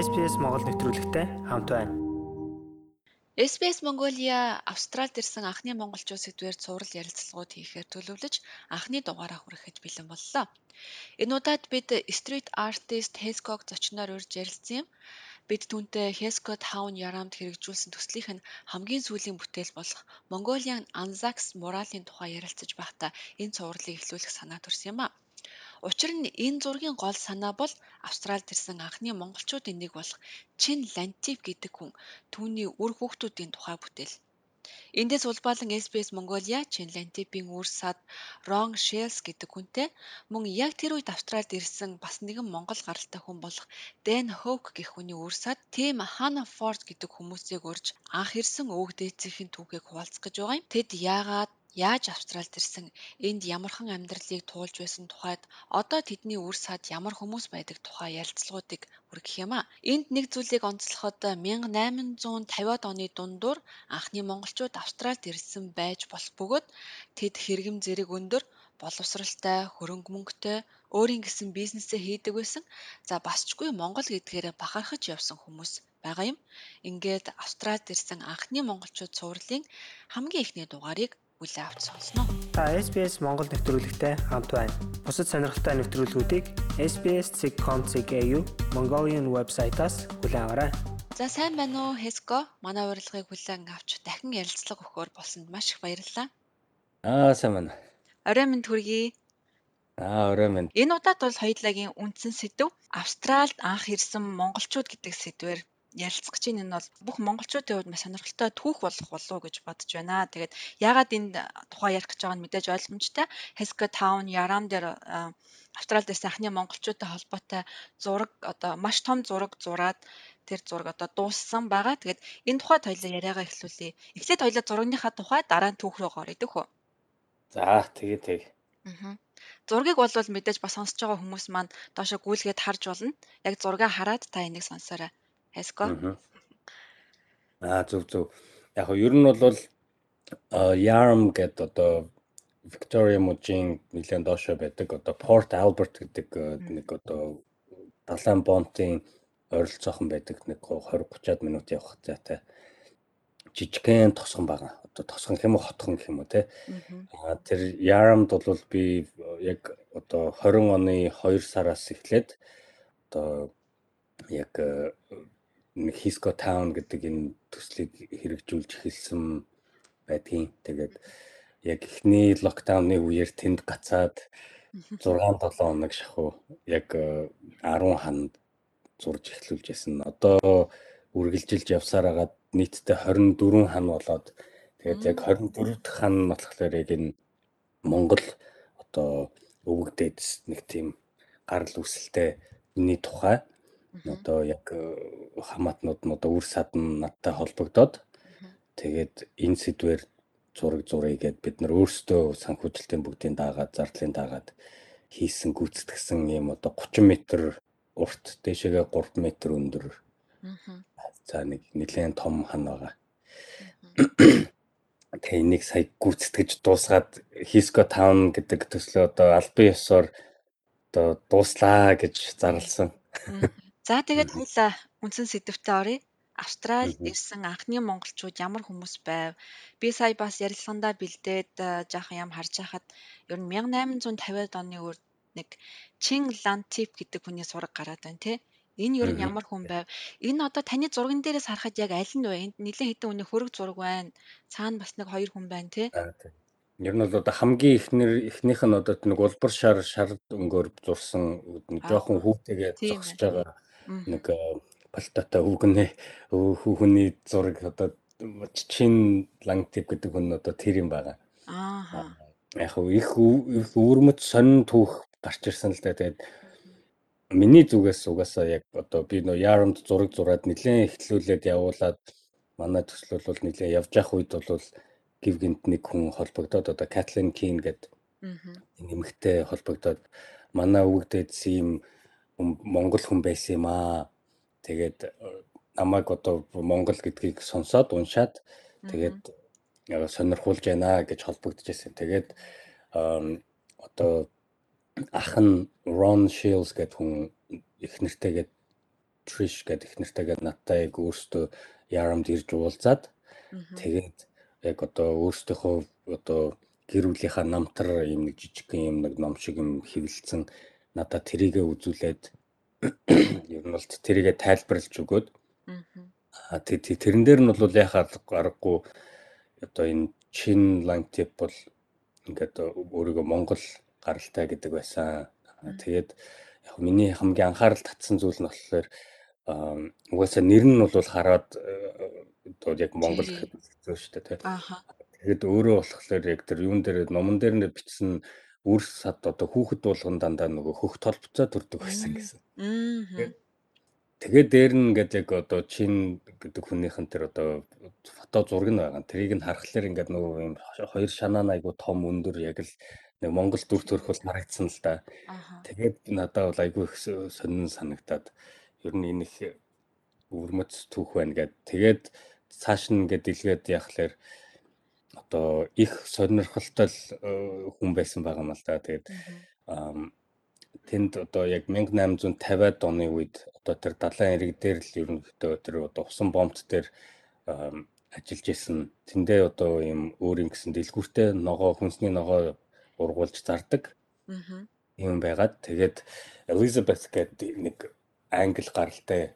SPS Монгол нэвтрүүлэгтэй хамт байна. SBS Mongolia Австралид ирсэн анхны монголчууд сэдвээр цуврал ярилцлагууд хийхээр төлөвлөж анхны дугаараа хүрэхэд бэлэн боллоо. Энэ удаад бид стрит артист Heskog зочноор урьж ярилцсан юм. Бид түүнтэй Hesko Town Yaramд хэрэгжүүлсэн төслийнх нь хамгийн сүүлийн бүтээл болох Mongolian Anzac муралын тухай ярилцаж байхдаа энэ цувралыг эхлүүлэх санаа төрсөн юм а. Учир нь энэ зургийн гол санаа бол Австралид ирсэн анхны монголчуудын нэг болох Чин Лантип гэдэг хүн түүний үр хүүхдүүдийн тухай бүтээл. Эндээс улбаалan SBS Mongolia Чин Лантипийн үр сад Рон Шелс гэдэг хүнтэй мөн яг тэр үед Австралид ирсэн бас нэгэн монгол гаралтай хүн болох Дэн Хоук гэх хүний үр сад Тим Ханафорд гэдэг хүмүүсийг урьж анх ирсэн өвөг дээдсийн түүхийг хуваалцах гэж байгаа юм. Тэд яагаад яаж Австралид ирсэн, энд ямархан амьдралыг туулж байсан тухайд одоо тэдний үр сад ямар хүмүүс байдаг тухай ярилцлагуудыг хүргэх юм а. Энд нэг зүйлийг онцлоход 1850-аад оны дундуур анхны монголчууд Австралид ирсэн байж болох бөгөөд тэд хэрэгэм зэрэг өндөр боловсралтай, хөрөнгө мөнгөтэй, өөрийн гэсэн бизнесээ хийдэг байсан. За басчгүй Монгол гэдгээр бахархаж явсан хүмүүс байгаа юм. Ингээд Австралид ирсэн анхны монголчууд цувралын хамгийн ихний дугаарыг хүлээ авч сонсноо. Та SBS Монгол нэвтрүүлэгтэй хамт байна. Бусад сонирхолтой нэвтрүүлгүүдийг SBS.com.cg Mongolian вебсайтаас хүлээн аваарай. За сайн байна уу Хеско? Манай урилгыг хүлээн авч дахин ярилцлага өгөхөөр болсонд маш их баярлалаа. Аа сайн байна. Орой минь хүргэе. Аа орой минь. Энэ удаад бол хоёулагийн үндсэн сэдв Австралид анх ирсэн монголчууд гэдэг сэдвээр ярилцах гэж энэ нь бол бүх монголчуудын хувьд маш сонирхолтой түүх болох болов уу гэж бодож байна. Тэгээд ягаад энэ тухай ярих гэж байгаа нь мэдээж ойлгомжтой. Heska Town Yaram дээр Австралиас анхны монголчуудтай холбоотой зураг одоо маш том зураг зураад тэр зураг одоо дууссан байгаа. Тэгээд энэ тухайд хоёлаа яриагаа эхлүүлье. Эхлээд хоёлаа зурагныхаа тухай дараа нь түүх рүү орё идэх үү? За тэгээ тэг. Аа. Зургийг бол мэдээж бас сонсож байгаа хүмүүс маань доошо гүйлгээд харж болно. Яг зургаа хараад та энийг сонсоорой. Хайско. Аа зөв зөв. Яг нь ер нь бол Yarm гэдэг одоо Victoria мужийн нэлээд доошо байдаг одоо Port Albert гэдэг нэг одоо далайн бонтын ойролцоохон байдаг нэг 20 30-аад минут явах зайтай жижигхэн тосгон байгаа. Одоо тосгон юм уу хотхон гэх юм уу те. Аа тэр Yaramд бол би яг одоо 20 оны 2 сараас эхлээд одоо яг нэг Hisco Town гэдэг энэ төслийг хэрэгжүүлж эхэлсэн байдгийн. Тэгээд яг эхний локдауны үеэр тэнд гацаад 6 7 хоног шахуу яг 10 э, ханд зурж эхлүүлж ясан. Одоо үргэлжилж явсаар агаад нийтдээ 24 хан болоод тэгээд яг 24 дахь хан болохоор яг энэ Монгол одоо өвөгдөөд нэг тийм гарал үүсэлтэй миний тухай одоо яг э, хамаатнууд нь одоо үр садан надтай холбогдоод тэгээд энэ сэдвэр зураг зуръя гэд бид нар өөрсдөө санхүүжилтийн бүгдийн дагаад зардлын дагаад хийсэн гүйцэтгсэн юм одоо 30 м урт дээшээгээ 3 м өндөр. За нэг нэлээд том хан байгаа. Тэгээ энийг сая гүйцэтгэж дуусгаад Hisco Town гэдэг төслөө одоо албан ёсоор одоо дууслаа гэж зарласан. За тэгээд хоёлаа үндсэн сэдвтэ оръё. Австралид ирсэн анхны монголчууд ямар хүмүүс байв? Би сая бас ярилцлагандаа бэлдээд жаахан ям харж байхад ер нь 1850-ад оны үрд нэг Чин Лантип гэдэг хүний сураг гараад байна тий. Энэ ер нь ямар хүн байв? Энэ одоо таны зурган дээрээс харахад яг аль нь вэ? Энд нэлээд хэдэн хүний хөрөг зураг байна. Цаана бас нэг хоёр хүн байна тий. Ер нь бол одоо хамгийн ихнэр ихнийх нь одоо нэг улбар шар шар өнгөөр зурсан нэг жоохон хүүтэйгээ зогсож байгаа нэг палтатай хүүхний хүүхний зураг одоо чин лангтип гэдэг хүн одоо тэр юм байгаа. Аа. Яг их өвөрмөц сонин түүх гарч ирсэн л да. Тэгээд миний зүгээс угаасаа яг одоо би нөө Ярамд зураг зураад нэлээд ихтлүүлээд явуулаад манай төсөл бол нэлээд явж явах үед бол гів гинт нэг хүн холбогдоод одоо Катлин Кин гэдэг нэмэгтэй холбогдоод манай өвгдөд ийм Монгол хүн байсан юм аа. Тэгээд э, намайг одоо Монгол гэдгийг сонсоод уншаад тэгээд сонирхуулж байна гэж холбогдож байсан. Тэгээд одоо ах нь Ron Shields гэдэг хүн их нэртэйгээд Trish гэдэг их нэртэйгээ надтай яг өөртөө ярамд ирж уулзаад тэгээд яг одоо өөртөөхөө одоо гэр бүлийнхаа намтар юм нэг жижигхэн юм нэг ном шиг юм хэвлэлцэн надад тэрийгэ үзүүлээд ер нь бол тэрийгэ тайлбарлаж өгөөд аа тэрэн дээр нь бол яхаа аргагүй одоо энэ чин лангтип бол ингээд өөрийгөө Монгол гаралтай гэдэг байсан. Тэгээд яг миний хамгийн анхаарал татсан зүйл нь болохоор угаасаа нэр нь бол хараад одоо яг Монгол хэцүү шүү дээ. Тэгээд өөрөө болохоор яг тэр юун дээр номон дээр нэ бичсэн үр сад одоо хүүхэд болгон дандаа нөгөө хөх толбцоо төрдөг байсан гэсэн. Тэгээд дээр нь ингээд яг одоо чин гэдэг хүнийхэн тэр одоо фото зураг нь байгаа. Тэрийг нь харахаар ингээд нөгөө юм хоёр шанаа айгу том өндөр яг л нэг Монгол дүр төрх бол харагдсан л да. Тэгээд надад бол айгүй их сонин санагдаад ер нь энэ их өвөрмөц түүх байна гэд. Тэгээд цааш нь ингээд дэлгээд яхахлаар одоо их сонирхолтой э, хүн байсан байгаа юм л да. Тэгээд тэнд одоо яг 1850-аад оны үед одоо тэр далайн ирэг дээр л ерөнхийдөө тэр одоо усан бомбт дээр ажиллаж исэн. Тэндээ одоо ийм өөр юм гэсэн дэлгүүртэй ногоо хүнсний ногоо ургуулж зардаг. Аа. Юм байгаад тэгээд Elizabeth гэдэг нэг англи гаралтай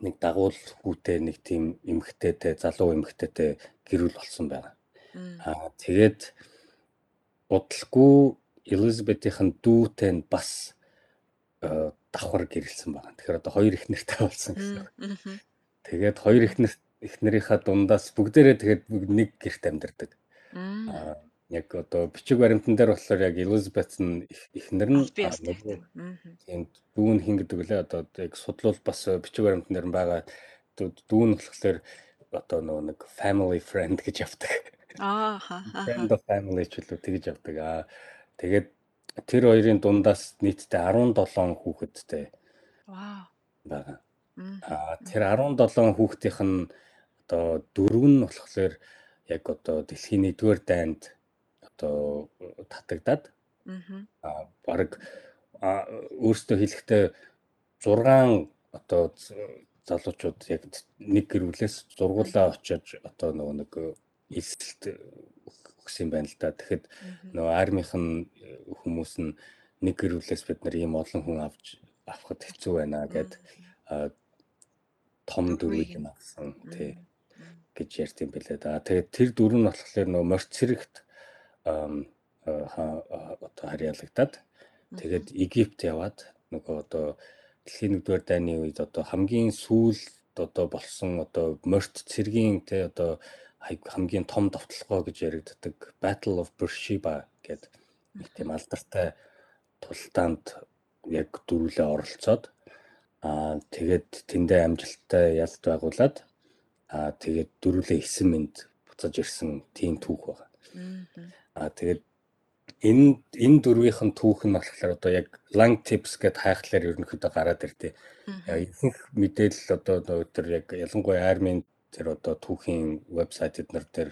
нэг дагуул хүүтэй нэг тийм эмгхтэйтэй залуу эмгхтэйтэй гэрүүл болсон байгаа. Аа тэгээд бодлогүй Elizabeth-ийн дүүтэй нь бас давхар гэрэлсэн байгаа. Тэгэхээр одоо хоёр их нэртэй болсон гэсэн. Тэгээд хоёр их нэр их нарийнхаа дундаас бүгдээрээ тэгээд нэг гэрт амьдардаг. Аа яг одоо бичиг баримтан дээр болохоор яг Elizabeth нь эхнэр нь тийм дүүн хин гэдэг үлээ одоо яг судлал бас бичиг баримтан дээр байгаа дүүн болохоор одоо нөгөө нэг family friend гэж явдаг. Аа ха ха. Friend of family ч үлээ тэгж явдаг. Аа тэгээд тэр хоёрын дундаас нийтдээ 17 хүүхэдтэй. Вау. байгаа. Аа тэр 17 хүүхдийнх нь одоо дөрөв нь болохоор яг одоо дэлхийн 1-р дайнд одоо татагдаад аа баг өөрөөсөө хэлэхдээ 6 одоо залуучууд яг нэг гэрүүлээс зургуулаа очиж одоо нөгөө нэг эсэлт өгсөн юм байна л да. Тэгэхэд нөгөө армийнх нь хүмүүс нь нэг гэрүүлээс бид нар ийм олон хүн авч авахд хэцүү байна гэд том дөрвийг нь авсан. Тий. Гэж ярьд юм бэлээ да. Тэгээд тэр дөрөв нь болохоор нөгөө морц зэрэгт одоо харьяалагдаад тэгээд Египт яваад нөгөө одоо дэлхийн 1-р дайны үед одоо хамгийн сүүлд одоо болсон одоо морт цэргийн те одоо хамгийн том довтлогоо гэж яригддаг Battle of Beersheba гэдэг нэг тийм алдартай тултаанд яг дөрүлээ оролцоод аа тэгээд тэндээ амжилттай ялт байгуулад аа тэгээд дөрүлээ 9 минт буцаж ирсэн тийм түүх байна. Аа тэгээд энэ энэ дөрвийнхэн түүх нь болохоор одоо яг lung tips гэд хайхлаар ерөнхийдөө гараад ирдээ. Ихэнх мэдээлэл одоо тэр яг ялангуяа армийн тэр одоо түүхийн вебсайтууд нар дээр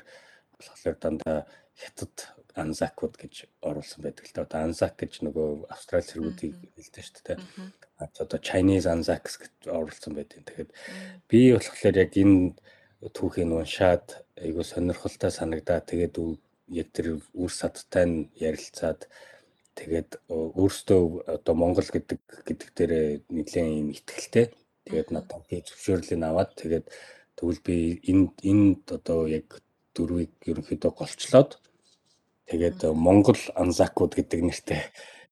болохоор дандаа хятад анзакууд гэж оруулсан байдаг л да. Одоо анзак гэж нөгөө австрали цэргүүдийг хэлдэг шүү дээ. А одоо Chinese anzacs гэж оруулсан байдаг. Тэгэхээр би болохоор яг энэ түүхийг уншаад айгуу сонирхолтой санагдаа. Тэгээд яг тэр үр садтай нь ярилцаад тэгээд өөртөө одоо Монгол гэдэг гэдэг дээр нэлээд юм ихтгэлтэй. Тэгээд надад зөвшөөрлийг аваад тэгээд тэгвэл би энэ энд одоо яг дөрвийг ерөнхийдөө голчлоод тэгээд Монгол анзакууд гэдэг нэртэй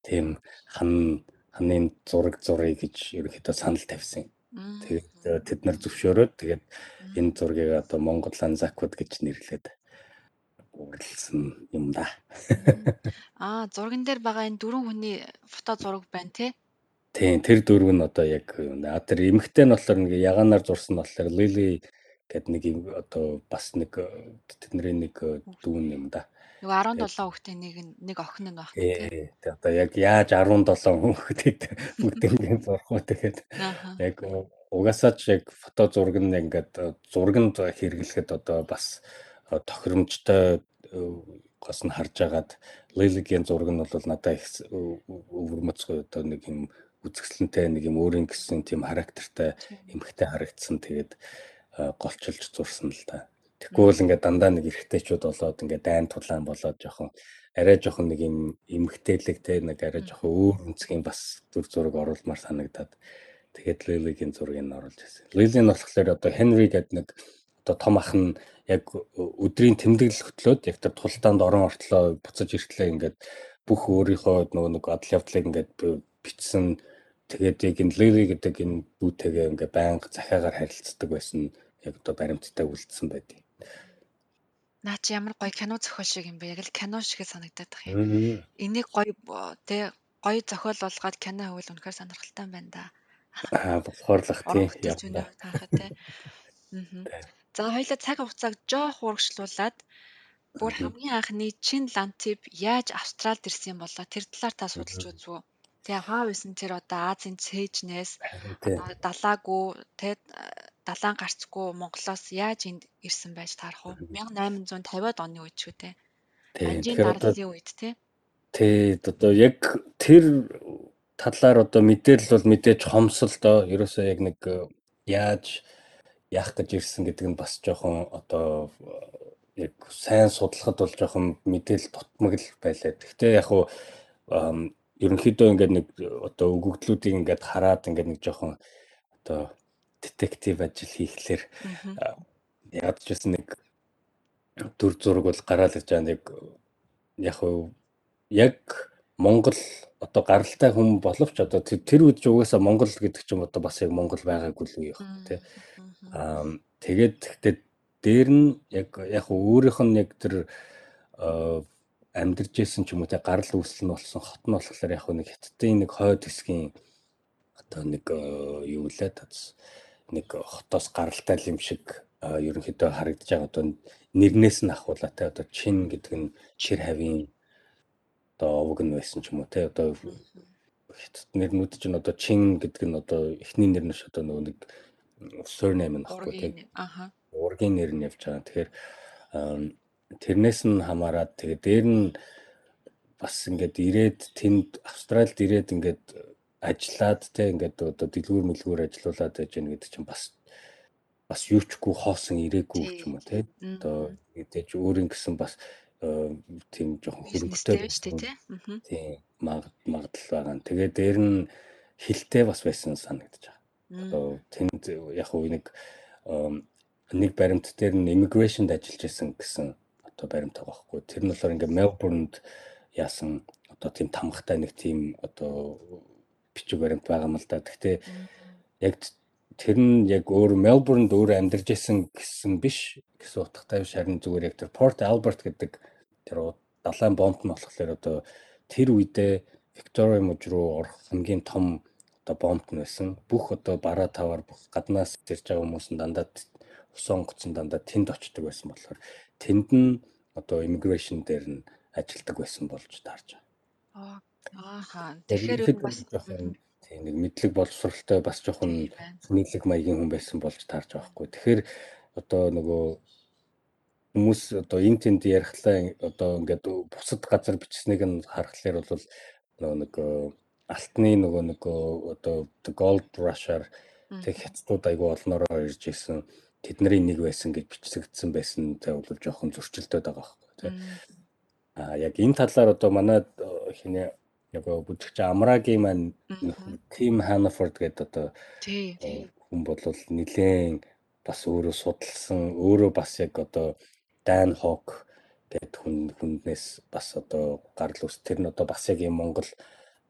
тийм хан ханы зураг зурыг гэж ерөнхийдөө санал тавьсан. Тэгээд тэд нар зөвшөөрөөд тэгээд энэ зургийг одоо Монгол анзакууд гэж нэрлээд уралсан юм да. Аа, зурган дээр байгаа энэ дөрвөн хүний фото зураг байна тий? Тийм, тэр дөрөв нь одоо яг а тэр эмэгтэй нь болохоор нэг ягаанаар зурсан болохоор Лили гэд нэг одоо бас нэг тэдний нэг дүүн юм да. Нөгөө 17 хүүхдээ нэг нэг охин нь байх тий. Тэг одоо яг яаж 17 хүүхдээ бүгднийг зурх уу тэгээд яг угаасаа ч яг фото зураг нь ингээд зурганд хэрэглэхэд одоо бас тохиромжтой гос нь харж агаад Лилигийн зураг нь бол надад их өвөрмөц одоо нэг юм үзэсгэлэнтэй нэг юм өөрийн гэсэн тийм характертай эмхтэй харагдсан. Тэгээд голчилж зурсан л да. Бол ингээд дандаа нэг эргэжтэйчүүд болоод ингээд дайн тулаан болоод жоохон арай жоохон нэг юм эмгтээлэг те нэг арай жоохон өөр өнцгийн бас зүр зураг оруулмаар санагдаад тэгээд Лилигийн зургийг нь оруулж ирсэн. Лили нь болохоор одоо Henry гэдэг нэг одоо том ах нь яг өдрийн тэмдэглэл хөтлөөд яг тэр тултаанд орон ортлоо буцаж иртлээ ингээд бүх өөрийнхөө нөгөө нэг адал явдлыг ингээд бичсэн тэгээд яг энэ Лили гэдэг энэ бүүтэйгээ ингээд байнга захиагаар харилцдаг байсан яг одоо баримттай үлдсэн байдیں۔ Наа чи ямар гоё кино зохиол шиг юм бэ? Яг л кино шиг санагдаад тах юм. Энийг гоё тэ гоё зохиол болгоод кино хийвэл үнэхээр сонирхолтой байна да. Аа болохоор л тийм тэ. За хоёлаа цаг хугацааг жоох урагшлуулад бүр хамгийн анхны чин лантип яаж Австралид ирсэн болоо тэр талаар та судалж үзв үү? Тэгээ хаа байсан тэр одоо Азийн цээжнээс далаагүй тэ далаан гарцгүй Монголоос яаж энд ирсэн байж таарах вэ? 1850-ад оны үед шүү те. Анжийн дарлалын үед те. Тий, одоо яг тэр талаар одоо мэдээлэл бол мэдээж хомсол доо. Ерөөсөө яг нэг э, яаж яах гэж ирсэн гэдэг нь бас жоохон одоо яг сайн судлахад бол жоохон мэдээлэл дутмаг л байлаа. Гэхдээ яг хуу ерөнхийдөө ингээд нэг одоо өгөгдлүүдийг ингээд хараад ингээд нэг жоохон одоо детектив ажил хийхлээр яг ч гэсэн нэг төр зураг бол гараал гэж байгаа нэг яг яг Монгол одоо гаралтай хүн боловч одоо тэр үед ч угаасаа Монгол гэдэг ч юм одоо бас яг Монгол байгаагүй л үе юм тий. Аа тэгээд гэхдээ дээр нь яг яг өөрийнх нь яг тэр амьдарч исэн ч юм уу те гарал үүсэл нь болсон хот нь болохоор яг нэг хятадын нэг хойд хэсгийн одоо нэг юу лээ тац нэг хотоос гаралтай юм шиг ерөнхийдөө харагдаж байгаа. Одоо нэрнээс нь ахуулаа те одоо чин гэдэг нь шир хавийн одоо овог нь байсан ч юм уу те одоо хятад нэрнүүд чинь одоо чин гэдэг нь одоо эхний нэр нь ш одоо нөгөө нэг surname нь ахгүй те. Аха. Ургийн нэр нь явж байгаа. Тэгэхээр тэрнээс нь хамаарат. Тэгээ дээр нь бас ингээд ирээд тэнд Австралид ирээд ингээд ажиллаад те ингээд одоо дэлгүүр мэлгүүр ажиллаулаад байж гэнэ гэдэг чинь бас бас юучгүй хоосон ирээгүй ч юм уу те? одоо мэдээж өөрийн гэсэн бас тийм жоохон хөрөнгөтэй шүү дээ тийм магадлал байгаа. Тэгээ дээр нь хилтэй бас байсан санагдаж байгаа. Одоо тэнд яг уу нэг нэг баримт дээр нь immigration-д ажиллаж исэн гэсэн одоо баримт байгаа байхгүй. Тэр нь болохоор ингээд Melbourne-д яасан одоо тийм тамхтай нэг тийм одоо бичиг баримт байгаа юм л да. Гэхдээ яг тэр нь яг өөр Melbourne-д өөр амьдарч исэн гэсэн биш гэсэн утгатай биш харин зүгээр яг тэр Port Albert гэдэг тэр далайн бомб нь болохоор одоо тэр үедээ Victoria мужид руу орох хамгийн том одоо бомб нь байсан. Бүх одоо бараа таваар бүх гаднаас ирж байгаа хүмүүс нь дандаа ус онгоцсон дандаа тэнд очдог байсан болохоор тэнд нь одоо immigration дээр нь ажилдаг байсан болж таарж байгаа. Ааха. Тэгэхээр бас тийм нэг мэдлэг боловсралтай бас жоохон нийлэг маягийн хүн байсан болж таарж байгаа хгүй. Тэгэхээр одоо нөгөө хүмүүс одоо эн тэнд ярихлаа одоо ингээд бусад газар бичсэнийг нь харахаар бол нөгөө нэг алтны нөгөө нэг одоо gold rush-аар тэг хятадууд айгу олноороо ирж исэн тэдний нэг байсан гэж бичигдсэн байсан тэ бол жоохон зөрчилдөд байгаа байхгүй тий. А яг энэ талаар одоо манай хинэ яг бүжигч Амрагийн маань Тим Ханафорд гэдэг одоо хүн бол нилээн бас өөрөө судалсан өөрөө бас яг одоо Дан Хок гэдэг хүн хүннээс бас одоо гарал ус. Тэр нь одоо бас яг юм Монгол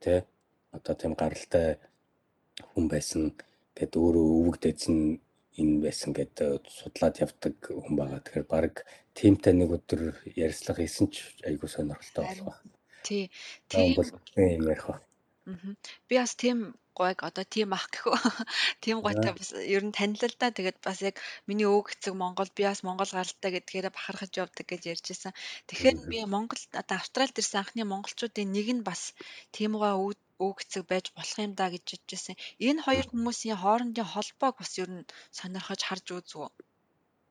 тий. Одоо тийм гаралтай хүн байсан гэд өөрөө өвөгдөж энэ байсан гэдэг судлаад явдаг хүн байгаа. Тэгэхээр баг тимтэй нэг өдөр ярилцлага хийсэн ч айгүй сонирхолтой болох байна. Тий. Тийм юм ярих ба. Би бас тийм гойг одоо тийм ах гэхүү. Тийм гойтой бас ер нь танил л да. Тэгээд бас яг миний өвөг эцэг Монгол би бас Монгол гаралтай гэдгээр бахархаж явдаг гэж ярьж исэн. Тэгэхээр би Монгол одоо Австралид ирсэн анхны монголчуудын нэг нь бас тиймгаа үүгцэг байж болох юм да гэж бодчихсон. Энэ хоёр хүмүүсийн хоорондын холбоог бас ер нь сонирхож харж үзв?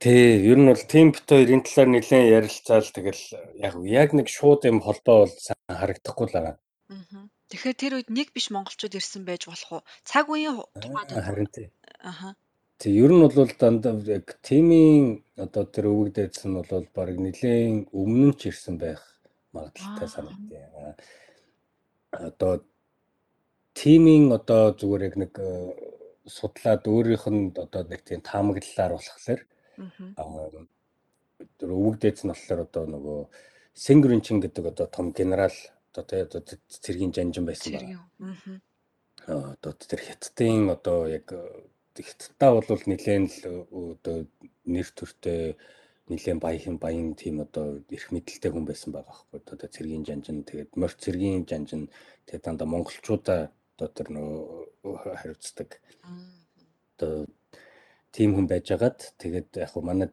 Тий, ер нь бол team бит хоёр энэ талаар нэлээд ярилцаал тэгэл яг яг нэг шууд юм холбоо бол харагдахгүй л байгаа. Аа. Тэгэхээр тэр үед нэг биш монголчууд ирсэн байж болох уу? Цаг үеийн тухайд Харин тий. Аха. Тэг ер нь бол дандаа яг тимийн одоо тэр өвөг дээдс нь бол баг нэлийн өмнө ч ирсэн байх магадлалтай Аа. санагдтыг. Аа, Одоо тимийн одоо зүгээр яг нэг э, судлаад өөрийнх нь одоо нэг тийм таамаглалаар болохоор тэр өвөг дээдс нь болохоор одоо нөгөө Сэнгринчин гэдэг одоо том генерал одоо тий одоо цэргийн жанжин байсан байна. Аа, одоо тэр хятадын одоо яг хятадаа бол нэлээд л одоо нэр төртэй нэлээд баян баян тийм одоо эрх мэдэлтэй хүн байсан байгаа байхгүй. Одоо цэргийн жанжин тэгээд морь цэргийн жанжин тэгээд дандаа монголчуудаа одоо тэр нөө хариуцдаг. Одоо тийм хүн байжгаад тэгээд яг хөө манай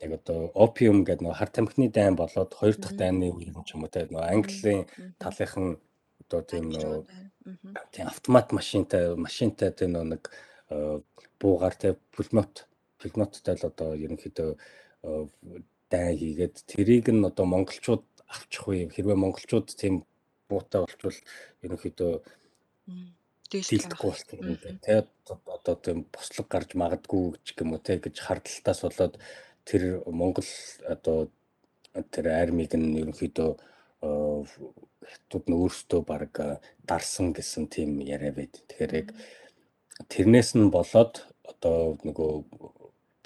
яг одоо опиум гэдэг нөгөө хар тамхины дайн болоод хоёр дахь дайны үеийн ч юм уу те нөгөө Английн талынхан одоо тийм. Мгм. тийм автомат машинтай машинтай тийм нөө нэг э, буугаар те пулемет пулеметтай л одоо ерөнхийдөө э, дайн хийгээд тэрийг нь одоо монголчууд авчих үе хэрвээ монголчууд тийм буутай болчвол ерөнхийдөө дийлдэхгүй болчих юм байна. Тэ одоо тийм бослог гарч магадгүй ч юм уу те гэж хардталтаас болоод тэр Монгол одоо тэр армиг нь ерөнхийдөө э, хятад нь өөрсдөө баг э, дарсан гэсэн тийм яриа байд. Тэгэхээр яг тэрнээс нь болоод одоо нөгөө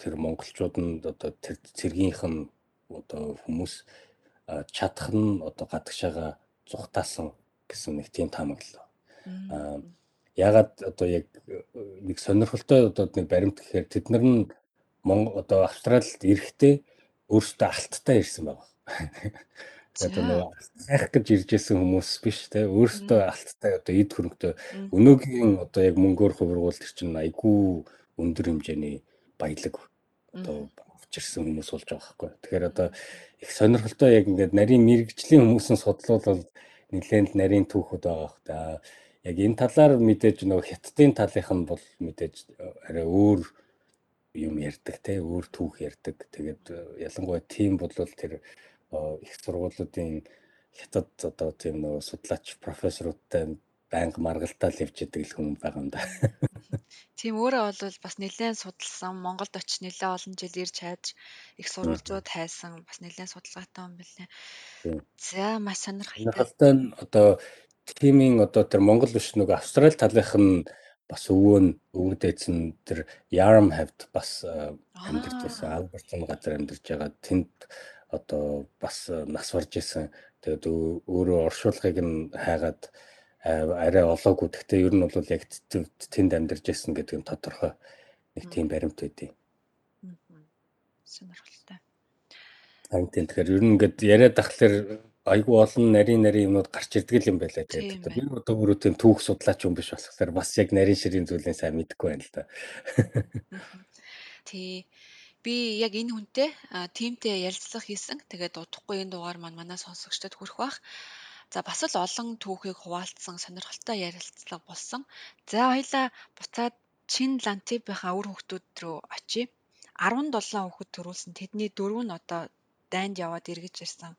тэр монголчууд нь одоо тэр цэргийнх нь одоо хүмүүс а, чадах нь одоо гадагшаага зүхтаасан гэсэн нэг тийм таамаглал. Ягаад одоо яг э, нэг сонирхолтой одоо нэг баримт гэхээр тэд нар нь Монгол одоо Австралид ирэхдээ өөрсдөө алттай ирсэн байгаа. За. Одоо нөгөө сайх гэж ирж исэн хүмүүс биш те өөрсдөө алттай одоо эд хөрөнгөтэй өнөөгийн одоо яг мөнгөөр хувиргуул тэр чинь айгүй өндөр хэмжээний баялаг одоо авчирсан хүмүүс болж байгаа байхгүй. Тэгэхээр одоо их сонирхолтой яг ингээд нарийн мэрэгжлийн хүмүүсийн судлал бол нэлээд нарийн түүхүүд байгаа хэ та. Яг энэ талаар мэдээж нөгөө хятадын талынх нь бол мэдээж арай өөр юм ярьдаг те өөр түүх ярьдаг. Тэгээд э, ялангуяа тийм бол тэр э, их сургуулиудын хятад одоо тийм нөгөө судлаач профессоруудтай байнга маргалтаал явж идэг л хүн байгаа юм да. Тийм өөрөө бол бас нэлээд судалсан Монголд очиж нэлээд олон жил ирж хайж их сурвалжууд хайсан бас нэлээд судалгаатай юм. Тийм. За маш сонирхолтой. Одоо тимийн одоо тэр Монгол биш нөгөө Австрали талынх нь бас өвөө нь өвөг дээдс нь тэр Yarm Havd бас э, амьдарч байсан. Аа. Албертон газар амьдарч байгаа. Тэнд одоо бас э, нас барж исэн. Тэгээд өө- өөрөө оршуулгыг нь хайгаад э, арай олоогүй. Гэхдээ ер нь бол яг тэнд амьдарч исэн гэдэг нь тодорхой нэг тийм баримт۔ Мгм. Сонирхолтой. Харин тэгэхээр ер нь ингээд яриад тахлаар айгүй олон нарийн нарийн юмнууд гарч ирдэг юм байлаа. Тэгээд би одоо өөрөө тийм түүх судлаач юм биш болохоор бас яг нарийн ширийн зүйлээ сайн мэдэхгүй байна л да. Тий. Би яг энэ хүнтэй тимтэй ярилцлага хийсэн. Тэгээд удахгүй энэ дугаар маань манай сонсогчдод хүрэх бах. За бас л олон түүхийг хуваалцсан сонирхолтой ярилцлага болсон. За хоёлаа буцаад Чин Лантипийнхаа үр хөвгтүүд рүү очие. 17 хүүхэд төрүүлсэн. Тэдний дөрөв нь одоо дайнд яваад эргэж ирсэн.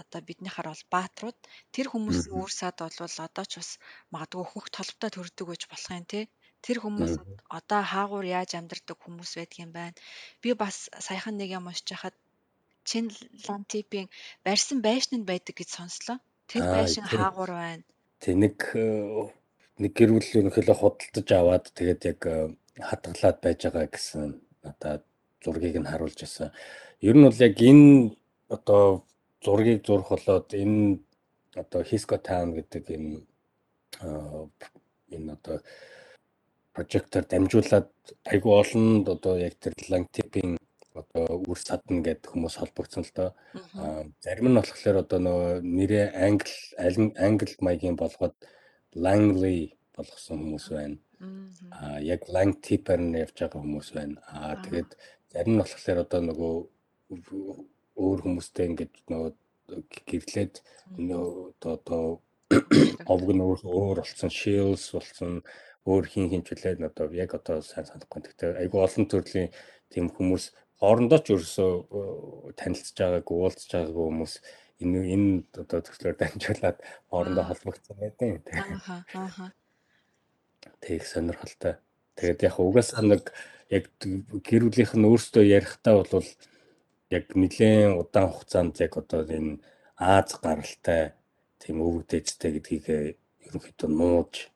Одоо биднийхаар бол бааtruуд. Тэр хүмүүсийн үр сад бол одоо ч бас магадгүй хөх толботой төрдөг гэж болох юм те. Тэр хүмүүс одоо хаагуур яаж амьдардаг хүмүүс байдаг юм байна. Би бас саяхан нэг юм уншиж хахад Чин Лантипийн барьсан байшинд байдаг гэж сонслоо. Тэр байшин хаагуур байна. Тэг нэг э, нэг гэрүүл ерөнхийдөө худалдаж аваад тэгээд яг э, хадгалаад байж байгаа гэсэн надад зургийг нь харуулж ирсэн. Ер нь бол яг энэ одоо зургийг зурх болоод энэ одоо Hisco Town гэдэг энэ энэ одоо прожектор дамжуулаад айгүй олон одоо яг тэр Langtip-ийн одоо үр садна гэдэг хүмүүс холбогдсон л доо. Зарим нь болохоор одоо нөгөө нэрээ англи аль- англи маягийн болгоод Langley болгосон хүмүүс байна. Аа яг Langtip-аар нь явж байгаа хүмүүс байна. Аа. тэгээд зарим нь болохоор одоо нөгөө өөр хүмүүстэй ингэж нөгөө гэрлээд нөгөө одоо овг нь өөр болсон, Shields болсон, өөр хин хинчлээд одоо яг одоо сайн санахгүй. Гэхдээ айгүй олон төрлийн тийм хүмүүс хоорондоо ч ерөөсөө танилцж байгаагүй, уулзж байгаагүй хүмүүс энэ энэ одоо төслөөр дамжуулаад хоорондоо холбогдсон байдаг. Ааха. Ааха. Тэг их сонирхолтой. Тэгээд яг угаасаа нэг яг гэр бүлийнх нь өөрсдөө ярихдаа бол яг нэлээд удаан хугацаанд яг одоо энэ Аз гаралтай тийм өвөгдөөжтэй гэдгийг ерөнхийдөө нууж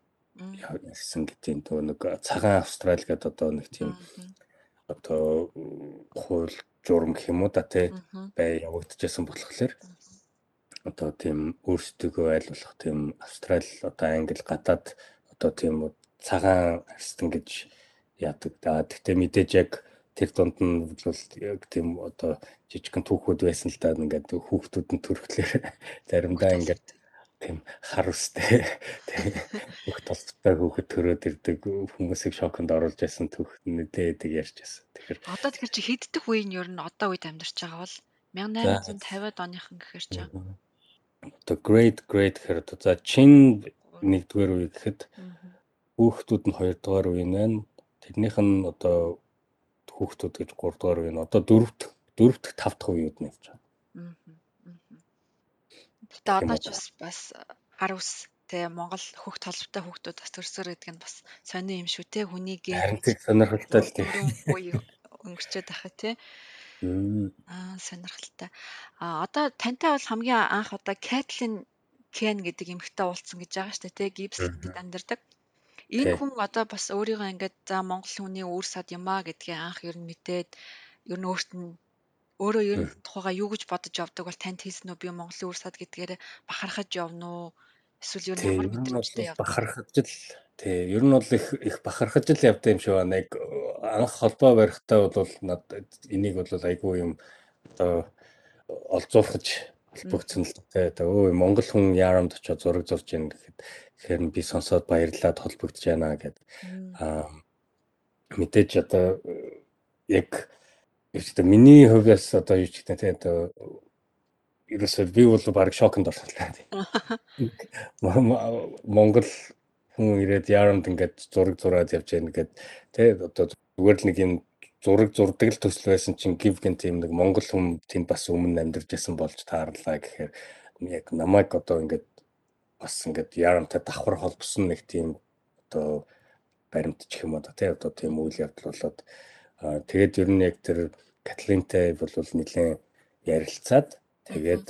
ярьсан гэдэг нөгөө нэг цагаан австрал гэдэг одоо нэг тийм одоо хууль журам гэх юм уу да тий бай явагдчихсан болохоор одоо тийм өөрсдөө айлуулах тийм австрал одоо англи гадаад одоо тийм цагаан арстан гэж яадаг. Да. Гэхдээ мэдээж яг тэр дунд нь бол яг тийм одоо жижигхэн түүхүүд байсан л да. Ингээд хүүхдүүд нь төрөхлөөр заримдаа ингээд тийм хар устэй тийм бүх толцтой хүүхэд төрөөд ирдэг хүмүүсийг шоконд оруулж ясан түүхт нэдээдэг ярьж байсан. Тэгэхээр одоо тэгэхээр чи хэддэх үе нь ер нь одоо үед амьдарч байгаа бол 1850-ад оныхан гэхээр чи. Одоо great great гэхээр одоо. За чин нэгдүгээр үе гэхэд хүүхдүүд нь хоёрдугаар үе нь тэрнийх нь одоо хүүхдүүд гэж гуравдугаар үе нь одоо дөрөвт дөрөвт тавдах үеуд нь явж байгаа. Гэтэ одоо ч бас бас гар ус тэ Монгол хүүхд толботой хүүхдүүд бас төрсөр гэдэг нь бас сони юм шүү те харин тийм сонирхолтой л тийм. өнгөрчөөд ахаа те аа сонирхолтой. А одоо тантай бол хамгийн анх одоо Кэтлин Кен гэдэг эмэгтэй уулзсан гэж байгаа шүү дээ те гипстэд амьдардаг энэ хүн одоо бас өөрийгөө ингээд за Монгол хүний үр сад юм а гэдгийг анх ер нь мэдээд ер нь өөрт нь өөрөө ер нь тухайга юу гэж бодож явдаг бол танд хэлсэн үү би Монголын үр сад гэдгээр бахархаж явна уу? Эсвэл ер нь ямар мэдрэмжтэй явдаг? Бахархаж л тий ер нь бол их их бахархаж л явдаг юм шиг байна. Яг анх холбоо барихтаа бол над энийг бол айгүй юм одоо олзуурхаж холбогдсон л тий. Өө Монгол хүн яарамд очиод зураг зурж ийн гэхэд тэгэхээр би сонсоод баярлаад холбогдож байна гэд аа мэдээж одоо яг Гэхдээ миний хувьас одоо юу ч гэдэг тийм одоо ерөөсөө би бол баг л таа. Монгол хүн ирээд яаранд ингээд зураг зураад явж байна гэд тий одоо зүгээр л нэг юм зураг зурдаг л төсөл байсан чинь гівгэн тийм нэг монгол хүн тэнд бас өмнө амьдарч байсан болж таарлаа гэхээр яг намайг одоо ингээд бас ингээд яарамтай давхар холбосон нэг тийм одоо баримтчих юм одоо тий одоо тийм үйл явдал болоод. Тэгээд ер нь яг тэр Катлинтай бол нэлээд ярилцаад тэгээд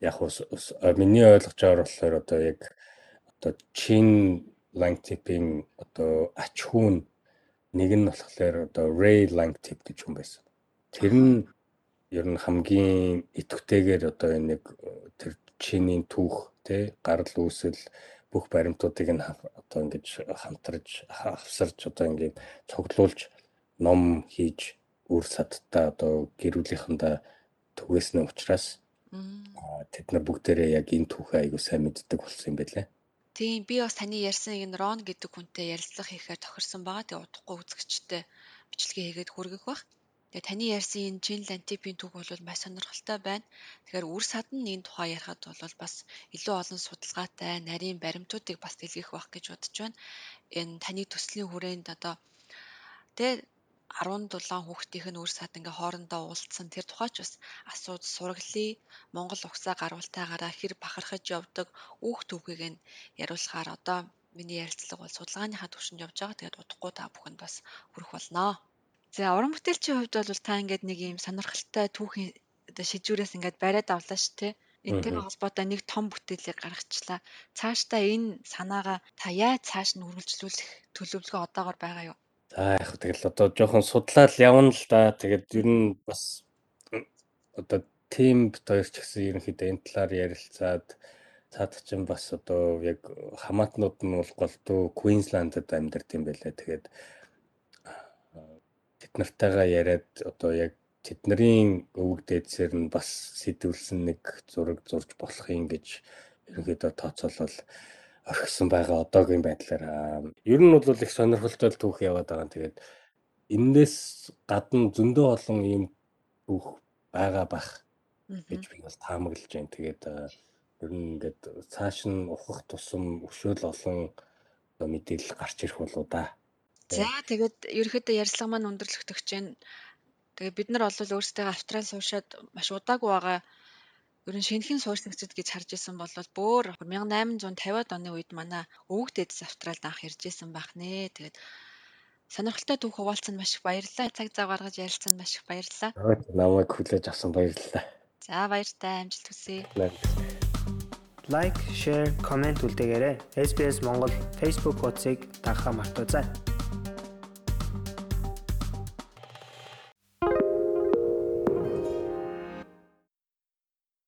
яг миний ойлгочоор болохоор одоо яг одоо чин Langtip-ийн одоо ач хүүн нэг нь болохоор одоо Ray Langtip гэж хүн байсан. Тэр нь ер нь хамгийн идэвхтэйгээр одоо нэг тэр чинийн түүх тий гарал үүсэл бүх баримтуудыг нь одоо ингэж хамтарж хавсарч одоо ингээд цуглуулж ном хийж үр садтай одоо гэрүүлийнхэндээ түгээснээ учраас тэд нар бүгдээрээ яг энэ түүхээ айгуу сайн мэддэг болсон юм байлээ. Тийм би бас таны ярьсан энэ Рон гэдэг хүнтэй ярилцлага хийхээр тохирсон байгаа. Тэгээ удахгүй үзэгчтэй бичлэгээ хийгээд хүргэх бах. Тэгээ таны ярьсан энэ Жин Лантипийн түүх бол маш сонирхолтой байна. Тэгэхээр үр садан энэ тухай ярихад бол бас илүү олон судалгаатай нарийн баримтуудыг бас дэлгэх бах гэж бодож байна. Энэ таны төслийн хүрээнд одоо тэгээ 17 хүүхдийнх нь үр сад ингээ хоорондоо уулзсан тэр тухайч бас асууж сураглая. Монгол угсаа гарвалтайгаараа хэр бахархаж явдаг үүх түүхийг нь яриулахаар одоо миний ярилцлага бол судалгааныхаа төвшөнд явж байгаа. Тэгээд удахгүй та бүхэнд бас хүрэх болно. За уран бүтээлчийн хувьд бол та ингээд нэг юм сонирхолтой түүхийн одоо шижүүрээс ингээд бариад авлаа шүү дээ. Энтэй холбоотой нэг том бүтээлийг гаргачлаа. Цаашдаа энэ санаагаа та яаж цааш нь үргэлжлүүлэх төлөвлөгөө одоогоор байгаа юу? За яг тэгэл одоо жоохон судлаад явна л да. Тэгээд ер нь бас одоо бит хоёр ч гэсэн ерөнхийдөө энэ талаар ярилцаад цаад чинь бас одоо яг хамаатнууд нь бол голдуу Квинсландд амьдард юм байлаа. Тэгээд тэд нартайгаа яриад одоо яг тэдний өвөг дээдсээр нь бас сэтвүүлсэн нэг зураг зурж болох юм гэж ерөнхийдөө тооцоолол орхисон байгаа одоогийн байдлаар ер нь бол их сонирхолтой түүх яваад байгаа. Тэгээд энээс гадна зөндөө олон ийм түүх байгаа бах гэж би бол таамаглаж байна. Тэгээд ер нь ингээд цааш нь ухах тусам өшөөл олон мэдээлэл гарч ирэх болоо да. За тэгээд ерөөхдөө ярьслага маань өндөрлөгдөх чинь тэгээд бид нар бол өөрсдөө австрал суушаад маш удаагүй байгаа Ер нь шинэхэн суурь нөхцөд гэж харж исэн бол бөөр 1850-аад оны үед манай өвөг дээдэс Австралид анх ирж исэн байх нэ. Тэгээд сонирхолтой түүх хуваалцсан маш их баярлалаа. Цаг зав гаргаж ярилцсан маш их баярлалаа. Намайг хүлээж авсан баярлалаа. За баяртай амжилт хүсье. Лайк, share, comment үлдээгээрэй. SBS Монгол Facebook хуудсыг дагахаа мартаоцай.